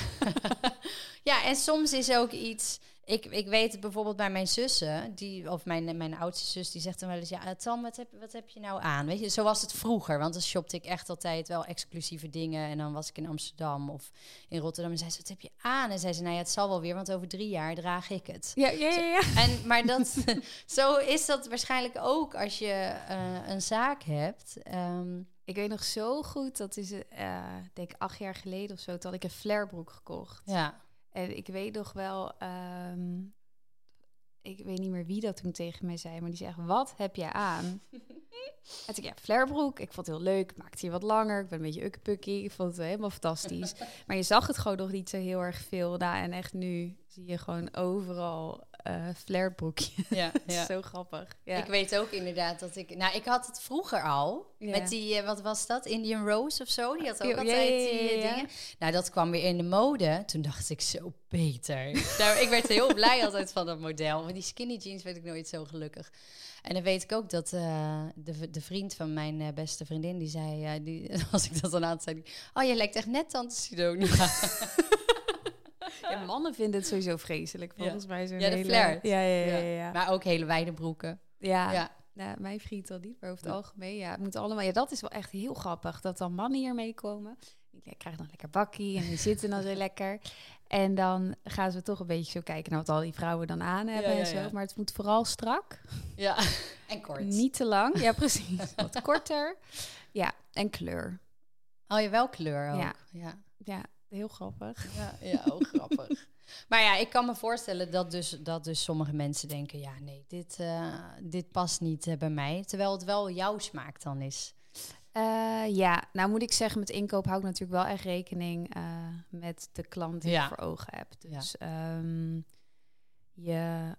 ja, en soms is ook iets. Ik, ik weet bijvoorbeeld bij mijn zussen, die, of mijn, mijn oudste zus, die zegt dan wel eens: Ja, Tam, wat heb, wat heb je nou aan? Weet je, zo was het vroeger, want dan shopte ik echt altijd wel exclusieve dingen. En dan was ik in Amsterdam of in Rotterdam en zei ze: Wat heb je aan? En zei ze: Nou ja, het zal wel weer, want over drie jaar draag ik het. Ja, ja, ja. ja. En, maar dat, zo is dat waarschijnlijk ook als je eh, een zaak hebt. Ehm, Ik weet nog zo goed, dat is eh denk ik acht jaar geleden of zo, toen had ik een flairbroek gekocht. ja. En ik weet nog wel, ehm, ik weet niet meer wie dat toen tegen mij zei, maar die zegt, wat heb je aan? En toen, ja, flairbroek. Ik vond het heel leuk. Ik maakte hier wat langer. Ik ben een beetje ukkepukky. Ik vond het helemaal fantastisch. Maar je zag het gewoon nog niet zo heel erg veel. Nou, en echt nu zie je gewoon overal eh flairbroekje. Ja, is zo grappig. Ja. Ik weet ook inderdaad dat ik... Nou, ik had het vroeger al. Ja. Met die, eh, wat was dat? Indian Rose of zo? Die had ook Ja, ja, altijd ja, die eh, ja, ja. dingen. Nou, dat kwam weer in de mode. Toen dacht ik, zo beter. nou, ik werd heel blij altijd van dat model. Maar die skinny jeans werd ik nooit zo gelukkig. En dan weet ik ook dat eh, de, de vriend van mijn eh, beste vriendin, die zei, eh, die, als ik dat dan aan zei, die, oh, je lijkt echt net Tante Sidonia. Ja, mannen vinden het sowieso vreselijk, volgens mij. Zo'n Ja, de hele... flirt. Ja, ja, ja. maar ook hele wijde broeken. ja. Ja. Nou, mijn vriend al niet, maar over het algemeen, ja, het moet allemaal. Ja, dat is wel echt heel grappig dat dan mannen hier meekomen. Die krijgen dan lekker bakkie en die zitten dan zo lekker. En dan gaan ze toch een beetje zo kijken naar wat al die vrouwen dan aan hebben Ja, ja, en zo. ja. Maar het moet vooral strak, ja. En kort. niet te lang. Ja, precies. wat korter. Ja, en kleur. Oh, je wel kleur ook. Ja. ja. Heel grappig. Ja, ja ook grappig. Maar ja, ik kan me voorstellen dat dus, dat dus sommige mensen denken... ja, nee, dit, eh, dit past niet eh, bij mij. Terwijl het wel jouw smaak dan is. Eh, ja, nou moet ik zeggen, met inkoop hou ik natuurlijk wel echt rekening eh, met de klant die Ja. ik voor ogen heb. Dus ehm, je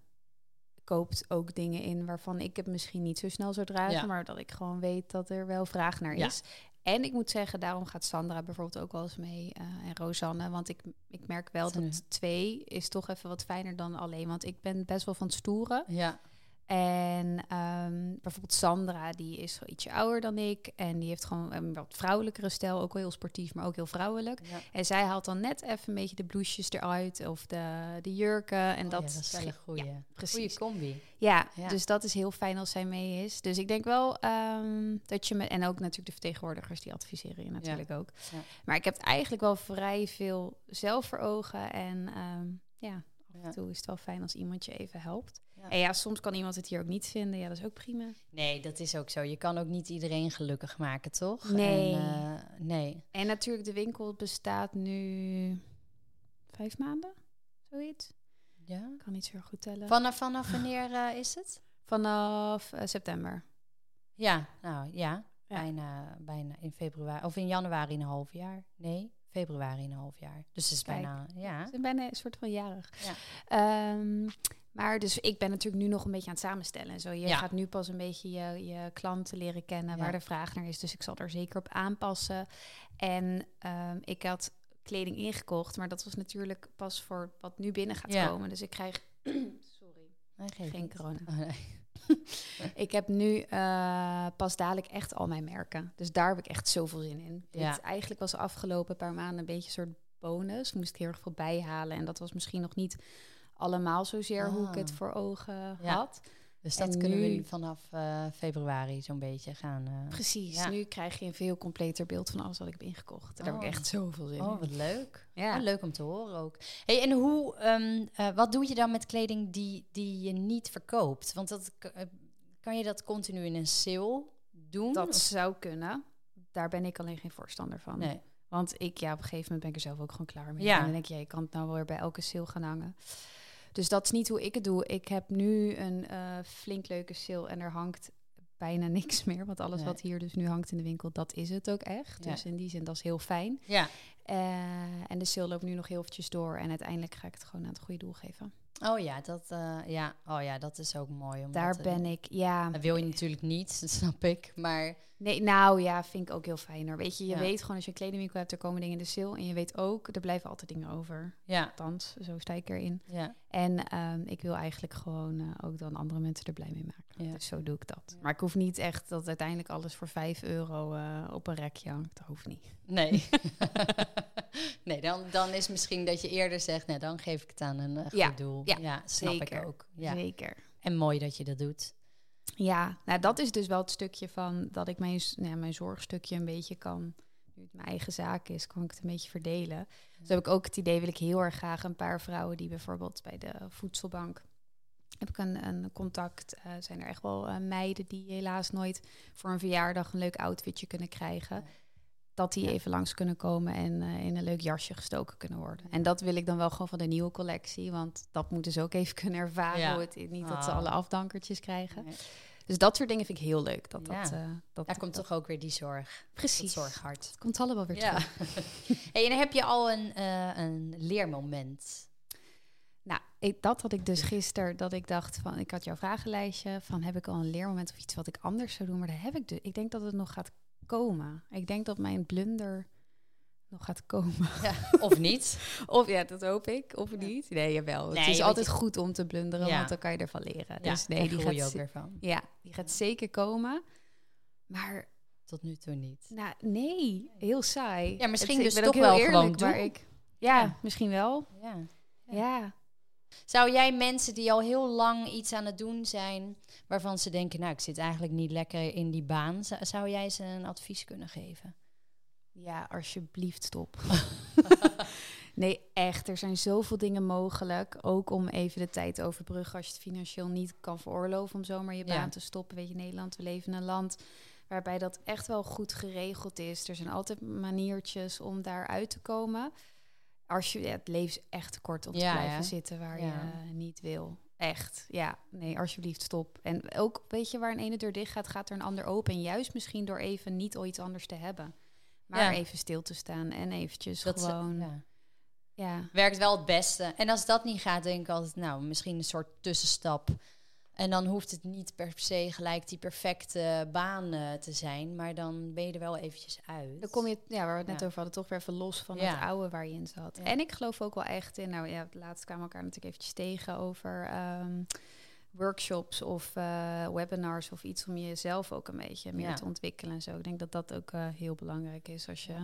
koopt ook dingen in waarvan ik het misschien niet zo snel zou dragen, Ja. maar dat ik gewoon weet dat er wel vraag naar Ja. is. En ik moet zeggen, daarom gaat Sandra bijvoorbeeld ook wel eens mee eh, en Rosanne, want ik, ik merk wel dat twee is toch even wat fijner dan alleen, want ik ben best wel van het stoeren. Ja, En ehm, bijvoorbeeld Sandra, die is ietsje ouder dan ik. En die heeft gewoon een wat vrouwelijkere stijl. Ook wel heel sportief, maar ook heel vrouwelijk. ja. En zij haalt dan net even een beetje de blouses eruit. Of de, de jurken. En Oh dat, ja, dat is een goeie, Ja, goeie precies. combi. Ja, dus dat is heel fijn als zij mee is. Dus ik denk wel ehm, dat je me... En ook natuurlijk de vertegenwoordigers, die adviseren je natuurlijk ook. Ja. Maar ik heb eigenlijk wel vrij veel zelf voor ogen. En ehm, ja, af en toe is het wel fijn als iemand je even helpt. Ja. En ja, soms kan iemand het hier ook niet vinden. Ja, dat is ook prima. Nee, dat is ook zo. Je kan ook niet iedereen gelukkig maken, toch? Nee. En, eh, nee. En natuurlijk, de winkel bestaat nu vijf maanden, zoiets. Ja? Ik kan niet zo goed tellen. Vanaf, vanaf wanneer eh, is het? Vanaf eh, september. Ja, nou ja. Ja. Bijna, bijna in februari. Of in januari een half jaar. Nee, februari een half jaar. Dus het is Kijk. bijna, ja. Ik ben bijna een soort van jarig. Ja. Ehm, maar dus ik ben natuurlijk nu nog een beetje aan het samenstellen. en Zo, je Ja. gaat nu pas een beetje je, je klanten leren kennen Ja. waar de vraag naar is. Dus ik zal er zeker op aanpassen. En ehm, ik had kleding ingekocht, maar dat was natuurlijk pas voor wat nu binnen gaat Ja. komen. Dus ik krijg. Sorry, Nee, geen corona. Oh, nee. Ik heb nu eh, pas dadelijk echt al mijn merken. Dus daar heb ik echt zoveel zin in. Dit eigenlijk was de afgelopen paar maanden een beetje een soort bonus. Moest ik heel erg veel bijhalen. En dat was misschien nog niet allemaal zozeer hoe ik het Ah. voor ogen Ja. had. Dus dat En kunnen we nu- vanaf eh, februari zo'n beetje gaan. eh, Precies. Ja. Nu krijg je een veel completer beeld van alles wat ik heb ingekocht. Daar heb ik Oh. echt zoveel zin Oh, in. wat leuk. Ja. Oh, leuk om te horen ook. Hey, en hoe, ehm, eh, wat doe je dan met kleding die, die je niet verkoopt? Want dat, kan je dat continu in een sale doen? Dat Of- zou kunnen. Daar ben ik alleen geen voorstander van. Nee. Want ik, ja, op een gegeven moment ben ik er zelf ook gewoon klaar mee. Ja. En dan denk je, ja, je kan het nou weer bij elke sale gaan hangen. Dus dat is niet hoe ik het doe. Ik heb nu een eh, flink leuke sale en er hangt bijna niks meer. Want alles Nee. wat hier dus nu hangt in de winkel, dat is het ook echt. Ja. Dus in die zin, dat is heel fijn. Ja. Eh, en de sale loopt nu nog heel eventjes door. En uiteindelijk ga ik het gewoon aan het goede doel geven. Oh ja, dat, eh, ja. Oh ja, dat is ook mooi. Om Daar ben ik, ja. Dat wil je natuurlijk niet, dat snap ik. Maar Nee, nou ja, vind ik ook heel fijner. Weet je, je Ja. weet gewoon als je een kledingwinkel hebt, er komen dingen in de sale. En je weet ook, er blijven altijd dingen over. ja, Althans, zo sta ik erin. ja. En ehm, ik wil eigenlijk gewoon eh, ook dan andere mensen er blij mee maken. Ja. Dus zo doe ik dat. Ja. Maar ik hoef niet echt dat uiteindelijk alles voor 5 euro eh, op een rekje hangt. Dat hoeft niet. Nee. nee, dan, dan is misschien dat je eerder zegt, nee, dan geef ik het aan een eh, goed Ja, doel. ja, snap zeker. ik ook. Ja. Zeker. En mooi dat je dat doet. Ja, nou dat is dus wel het stukje van dat ik mijn, nou, ja, mijn zorgstukje een beetje kan. Nu het mijn eigen zaak is, kan ik het een beetje verdelen. Dus heb ik ook het idee, wil ik heel erg graag een paar vrouwen die bijvoorbeeld bij de voedselbank. Heb ik een, een contact. eh, zijn er echt wel eh, meiden die helaas nooit voor een verjaardag een leuk outfitje kunnen krijgen. Dat die even langs kunnen komen en eh, in een leuk jasje gestoken kunnen worden. En dat wil ik dan wel gewoon van de nieuwe collectie. Want dat moeten ze ook even kunnen ervaren. Ja. hoe het, niet dat ze Ah. alle afdankertjes krijgen. Nee. Dus dat soort dingen vind ik heel leuk. Dat, Ja. dat, eh, dat, Daar komt dat- toch ook weer die zorg. precies. Dat zorghart. Het komt allemaal weer Ja. terug. hey, en dan heb je al een, eh, een leermoment. Nou, ik, dat had ik dus gisteren, dat ik dacht van, ik had jouw vragenlijstje van, heb ik al een leermoment of iets wat ik anders zou doen? Maar dat heb ik dus. Ik denk dat het nog gaat komen. Ik denk dat mijn blunder nog gaat komen. Ja, of niet? Of ja, dat hoop ik, of Ja. niet. Nee, jawel. Nee, het is altijd je- goed om te blunderen, Ja. want dan kan je ervan leren. Dus nee, die gaat, je ook ze- weer van. ja, die gaat zeker komen. Maar Tot nu toe niet. Nou, nee, heel saai. Ja, misschien Het- dus toch heel wel eerlijk, gewoon doen. ik, ja, Ja. misschien wel. Ja. Zou jij mensen die al heel lang iets aan het doen zijn, waarvan ze denken, nou, ik zit eigenlijk niet lekker in die baan, zou, jij ze een advies kunnen geven? ja, alsjeblieft stop. nee, echt. Er zijn zoveel dingen mogelijk. Ook om even de tijd te overbruggen als je het financieel niet kan veroorloven om zomaar je Ja. baan te stoppen. Weet je, Nederland, we leven in een land waarbij dat echt wel goed geregeld is. Er zijn altijd maniertjes om daar uit te komen. Als je, ja, het leven is echt kort om Ja, te blijven zitten waar Ja. je niet wil. Echt, ja. Nee, alsjeblieft, stop. En ook, weet je, waar een ene deur dicht gaat, gaat er een ander open. En juist misschien door even niet iets anders te hebben. Maar even stil te staan en eventjes Dat ze- gewoon... ja. ja. werkt wel het beste. En als dat niet gaat, denk ik altijd, nou, misschien een soort tussenstap. En dan hoeft het niet per se gelijk die perfecte baan eh, te zijn, maar dan ben je er wel eventjes uit. Dan kom je, ja, waar we het net over hadden, toch weer even los van Ja. het oude waar je in zat. Ja. En ik geloof ook wel echt in, nou ja, laatst kwamen we elkaar natuurlijk eventjes tegen over ehm, workshops of eh, webinars of iets om jezelf ook een beetje meer te ontwikkelen en zo. Ik denk dat dat ook eh, heel belangrijk is als je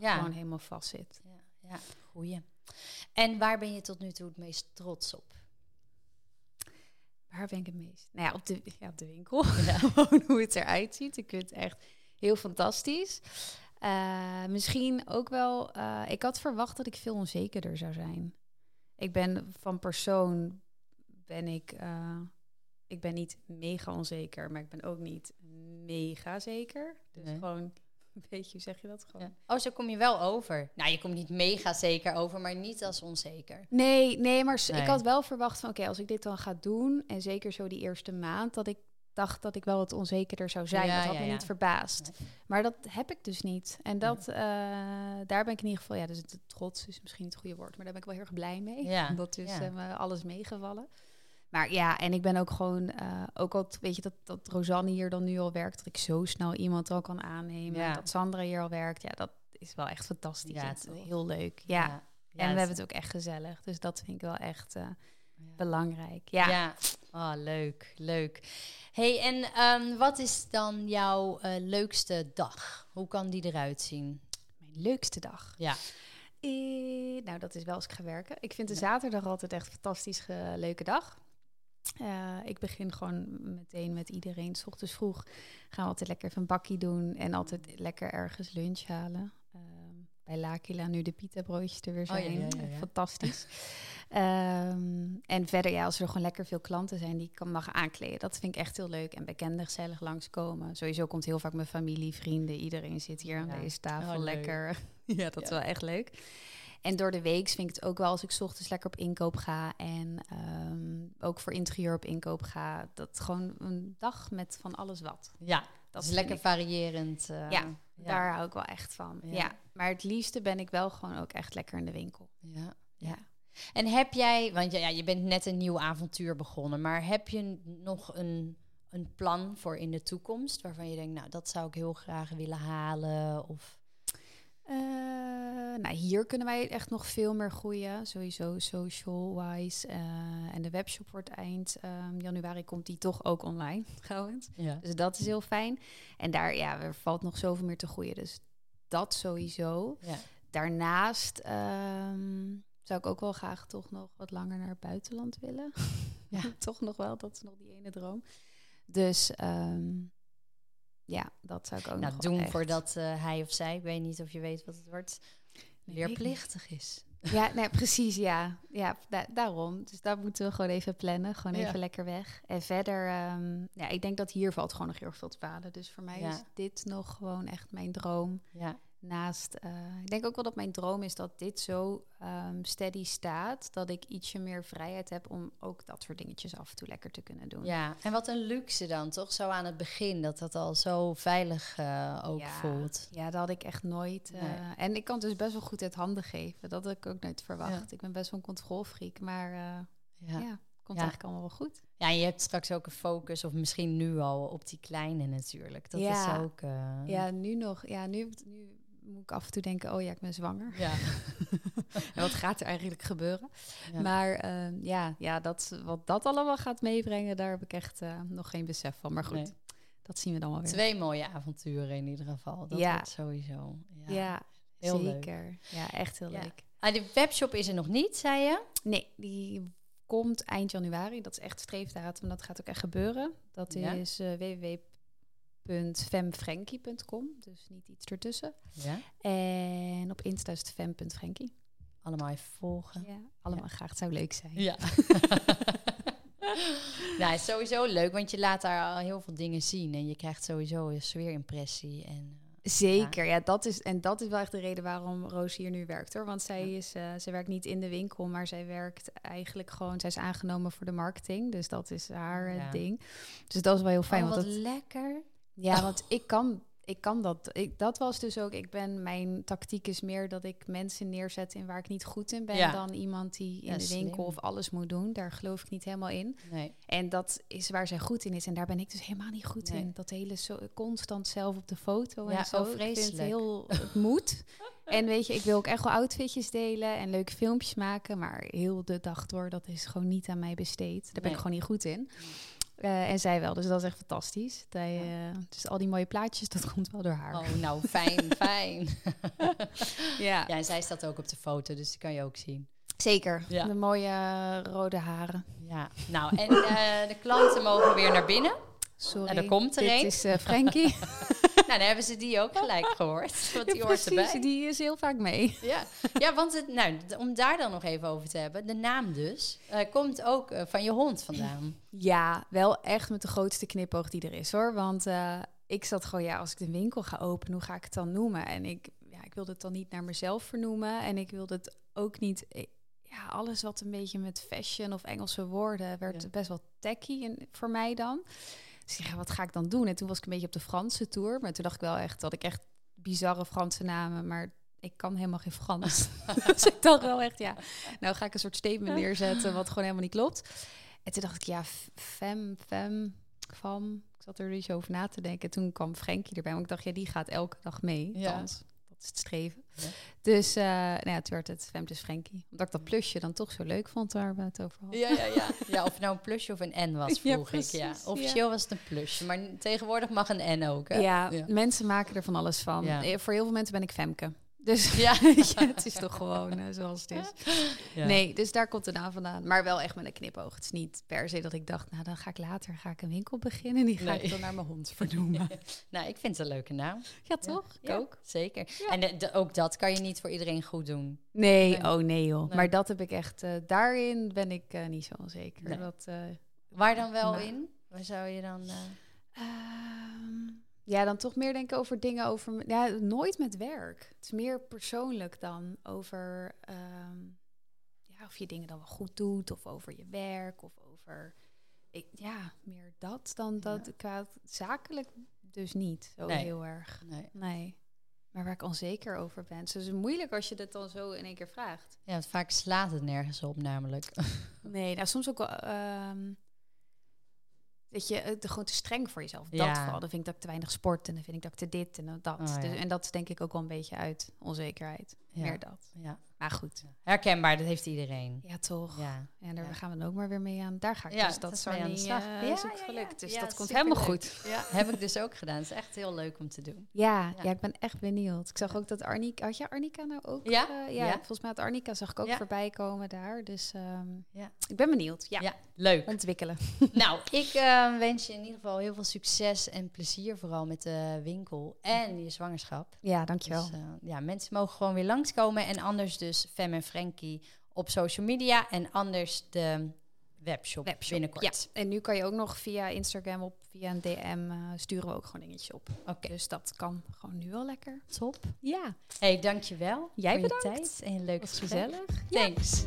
gewoon helemaal vast zit. ja, ja, goeie. En waar ben je tot nu toe het meest trots op? Waar ben ik het meest? Nou ja, op de, ja, op de winkel. Ja. Gewoon hoe het eruit ziet. Ik vind het echt heel fantastisch. Eh, misschien ook wel... eh, ik had verwacht dat ik veel onzekerder zou zijn. Ik ben van persoon... Ben ik... eh, ik ben niet mega onzeker, maar ik ben ook niet mega zeker. Dus Nee. gewoon... Weet je, hoe zeg je dat? Gewoon. Ja. Oh, zo kom je wel over. Nou, je komt niet mega zeker over, maar niet als onzeker. Nee, nee, maar Nee. ik had wel verwacht van... Oké, als ik dit dan ga doen... En zeker zo die eerste maand... Dat ik dacht dat ik wel wat onzekerder zou zijn. Ja, dat had ja, me ja. niet verbaasd. Nee. Maar dat heb ik dus niet. En dat, eh, daar ben ik in ieder geval... Ja, dus het, trots is misschien niet het goede woord. Maar daar ben ik wel heel erg blij mee. Ja, Dat is ja. eh, me alles meegevallen. Maar ja, en ik ben ook gewoon... eh, ook al, weet je, dat, dat Rosanne hier dan nu al werkt... Dat ik zo snel iemand al kan aannemen. Ja. Dat Sandra hier al werkt. Ja, dat is wel echt fantastisch. Ja, het is heel leuk. Ja. Ja, En we hebben het ook echt gezellig. Dus dat vind ik wel echt eh, belangrijk. Ja. Ja, oh, leuk, leuk. hey, en ehm, wat is dan jouw eh, leukste dag? Hoe kan die eruit zien? Mijn leukste dag. Ja. Nou, dat is wel als ik ga werken. Ik vind de zaterdag altijd echt een fantastisch leuke dag. Eh, ik begin gewoon meteen met iedereen. S ochtends vroeg gaan we altijd lekker even een bakkie doen. En altijd lekker ergens lunch halen. Ehm, bij L'Aquila nu de pita broodjes er weer Oh, ja, zijn. ja. Fantastisch. Ehm, en verder, ja, als er gewoon lekker veel klanten zijn die ik kan mag aankleden. Dat vind ik echt heel leuk. En bekenden gezellig langskomen. Sowieso komt heel vaak mijn familie, vrienden. Iedereen zit hier aan deze tafel Oh, lekker. ja, dat is wel echt leuk. En door de week vind ik het ook wel als ik 's ochtends lekker op inkoop ga en ehm, ook voor interieur op inkoop ga, dat gewoon een dag met van alles wat. Ja, dat is vind lekker ik- variërend. eh, Ja, Daar hou ik wel echt van. Ja. Ja. maar het liefste ben ik wel gewoon ook echt lekker in de winkel. Ja, Ja. En heb jij, want ja, je bent net een nieuw avontuur begonnen, maar heb je nog een, een plan voor in de toekomst waarvan je denkt, nou, dat zou ik heel graag willen halen? Of Eh, nou, hier kunnen wij echt nog veel meer groeien. Sowieso social-wise. eh, en de webshop wordt eind ehm, januari komt die toch ook online trouwens. ja. Dus dat is heel fijn. En daar, ja, er valt nog zoveel meer te groeien. Dus dat sowieso. ja. Daarnaast ehm, zou ik ook wel graag toch nog wat langer naar het buitenland willen. Ja. toch nog wel, dat is nog die ene droom. Dus ehm, ja, dat zou ik ook Nou, nog doen echt- voordat eh, hij of zij, ik weet niet of je weet wat het wordt, Nee, weer weet ik niet. plichtig is. Ja, nee, precies, ja. Ja, da- daarom. Dus daar moeten we gewoon even plannen. Gewoon Ja. even lekker weg. En verder, ehm, ja, ik denk dat hier valt gewoon nog heel erg veel te behalen. Dus voor mij Ja. is dit nog gewoon echt mijn droom. Ja, Naast, eh, ik denk ook wel dat mijn droom is dat dit zo ehm, steady staat. Dat ik ietsje meer vrijheid heb om ook dat soort dingetjes af en toe lekker te kunnen doen. ja. En wat een luxe dan, toch? Zo aan het begin, dat dat al zo veilig eh, ook Ja. voelt. Ja, dat had ik echt nooit. eh, Nee. En ik kan het dus best wel goed uit handen geven. Dat had ik ook nooit verwacht. Ik ben best wel een controlfreak, maar Ja. ja. komt eigenlijk allemaal wel goed. Ja, en je hebt straks ook een focus, of misschien nu al, op die kleine natuurlijk. Dat Ja. is ook... Ja, nu nog. Ja, nu, nu moet ik af en toe denken, oh ja, ik ben zwanger. Ja. En wat gaat er eigenlijk gebeuren? Ja. Maar ehm, ja, ja dat, wat dat allemaal gaat meebrengen, daar heb ik echt eh, nog geen besef van. Maar goed, Nee. dat zien we dan wel weer. Twee mooie avonturen in ieder geval. Dat Ja. wordt sowieso. Ja, ja, heel leuk. zeker. Ja, echt heel leuk. Ah, de webshop is er nog niet, zei je? Nee, die komt eind januari. Dat is echt streefdatum. Dat gaat ook echt gebeuren. Dat is eh www.femfrankie.com. Dus niet iets ertussen. Ja. En op Insta is het fem.frankie. Allemaal even volgen. Ja, allemaal graag. Het zou leuk zijn. Ja. nou, het is sowieso leuk, want je laat daar al heel veel dingen zien. En je krijgt sowieso een sfeerimpressie. En, eh, Zeker, ja. dat is, en dat is wel echt de reden waarom Roos hier nu werkt hoor. Want zij, is, zij werkt niet in de winkel, maar zij werkt eigenlijk gewoon, zij is aangenomen voor de marketing. Dus dat is haar eh, Ja. ding. Dus dat is wel heel fijn. oh, want wat dat, lekker. Ja, want ik kan, ik kan dat. Ik, dat was dus ook, ik ben, mijn tactiek is meer dat ik mensen neerzet in waar ik niet goed in ben. Ja. Dan iemand die in Ja, de winkel slim. of alles moet doen. Daar geloof ik niet helemaal in. Nee. En dat is waar zij goed in is. En daar ben ik dus helemaal niet goed Nee. in. Dat hele zo, constant zelf op de foto Ja, en zo. oh, Ik vind het vreselijk. heel... Het moet. en weet je, ik wil ook echt wel outfitjes delen en leuke filmpjes maken. Maar heel de dag door, dat is gewoon niet aan mij besteed. Daar ben Nee. ik gewoon niet goed in. Eh, en zij wel, dus dat is echt fantastisch. Je- dus al die mooie plaatjes, dat komt wel door haar. Oh, nou, fijn, fijn. Ja, Ja, en zij staat ook op de foto, dus die kan je ook zien. zeker. Ja. De mooie eh, rode haren. Ja, nou, en eh, de klanten mogen weer naar binnen. Sorry. Nou, daar komt er Dit een. is eh, Frankie. Nou, dan hebben ze die ook gelijk gehoord, want die Ja, hoort erbij. die is heel vaak mee. Ja, ja want het, nou, om daar dan nog even over te hebben, de naam dus, eh, komt ook eh, van je hond vandaan. Ja, wel echt met de grootste knipoog die er is hoor. Want eh, ik zat gewoon, ja, als ik de winkel ga openen, hoe ga ik het dan noemen? En ik, ja, ik wilde het dan niet naar mezelf vernoemen. En ik wilde het ook niet. Ja, alles wat een beetje met fashion of Engelse woorden werd Ja. best wel tacky in, voor mij dan. Dus ik, wat ga ik dan doen? En toen was ik een beetje op de Franse tour. Maar toen dacht ik wel echt dat ik echt bizarre Franse namen, maar ik kan helemaal geen Frans. dus ik dacht wel echt, ja, nou ga ik een soort statement neerzetten wat gewoon helemaal niet klopt. En toen dacht ik, ja, fem, fem, fam. Ik zat er dus over na te denken. Toen kwam Frenkie erbij, want ik dacht, ja, die gaat elke dag mee. Ja. Is het streven. Ja. Dus uh, nou ja, toen werd het Fem dus Frenkie. Omdat ik dat plusje dan toch zo leuk vond waar we het over hadden. Ja, ja, ja. ja, of het nou een plusje of een N was, Ja, vroeg ik. Ja. Officieel was het een plusje, maar tegenwoordig mag een N ook. Hè? Ja, ja. mensen maken er van alles van. Ja. Eh, Voor heel veel mensen ben ik Femke. Dus Ja. ja, het is toch gewoon eh, zoals het is. Ja. Nee, dus daar komt de naam vandaan. Maar wel echt met een knipoog. Het is niet per se dat ik dacht, nou dan ga ik later ga ik een winkel beginnen. En die ga Nee. ik dan naar mijn hond vernoemen. Nou, ik vind het een leuke naam. Ja, toch? Ik ook. Zeker. En de- de- ook dat kan je niet voor iedereen goed doen. Nee, Nee. oh nee joh. Nee. Maar dat heb ik echt, eh, daarin ben ik eh, niet zo onzeker. Dat, Waar dan wel Maar- in? Waar zou je dan... eh, ehm, Ja, dan toch meer denken over dingen over... Ja, nooit met werk. Het is meer persoonlijk dan over... ehm, ja, of je dingen dan wel goed doet. Of over je werk. Of over... Ik, ja, meer dat dan dat Ja. qua zakelijk dus niet zo Nee. heel erg. Nee. Nee. Maar waar ik onzeker over ben. Dus het is moeilijk als je dat dan zo in één keer vraagt. Ja, want vaak slaat het nergens op namelijk. Nee, nou soms ook wel... ehm, dat je het gewoon te streng voor jezelf. Dat Ja. vooral. Dan vind ik dat ik te weinig sport. En dan vind ik dat ik te dit en dan dat. Oh, ja. dus, en dat is denk ik ook wel een beetje uit onzekerheid. Ja. Meer dat. Ja. Maar goed. Herkenbaar, dat heeft iedereen. Ja, toch. Ja. En daar Ja. gaan we dan ook maar weer mee aan. Daar ga ik Ja, dus. Dat dat is is mee aan de slag. Ja, is ook gelukt. Dus dat komt helemaal goed. Ja, heb ik dus ook gedaan. Het is echt heel leuk om te doen. Ja, Ja. ik ben echt benieuwd. Ik zag ook dat Arnika... Had je Arnika nou ook? Ja, eh, ja, ja. volgens mij had Arnika zag ik ook voorbij komen daar. Dus ehm, Ja. ik ben benieuwd. Ja, Ja, leuk. ontwikkelen. nou, ik eh, wens je in ieder geval heel veel succes en plezier vooral met de winkel en je zwangerschap. Ja, dankjewel. Dus, eh, ja, mensen mogen gewoon weer langskomen en anders dus Fem en Frankie op social media en anders de webshop, Webshop, binnenkort. Ja, en nu kan je ook nog via Instagram op, via een DM eh, sturen we ook gewoon dingetjes op. Oké, Dus dat kan gewoon nu al lekker. top. Ja, Hey, dankjewel Jij voor bedankt. je tijd en gesprek. gezellig. Thanks.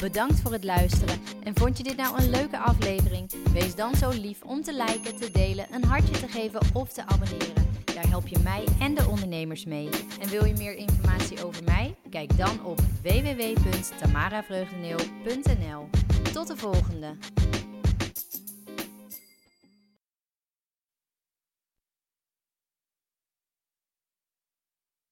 Bedankt voor het luisteren. En vond je dit nou een leuke aflevering? Wees dan zo lief om te liken, te delen, een hartje te geven of te abonneren. Daar help je mij en de ondernemers mee. En wil je meer informatie over mij? Kijk dan op www.tamaravreugdeneel.nl. Tot de volgende!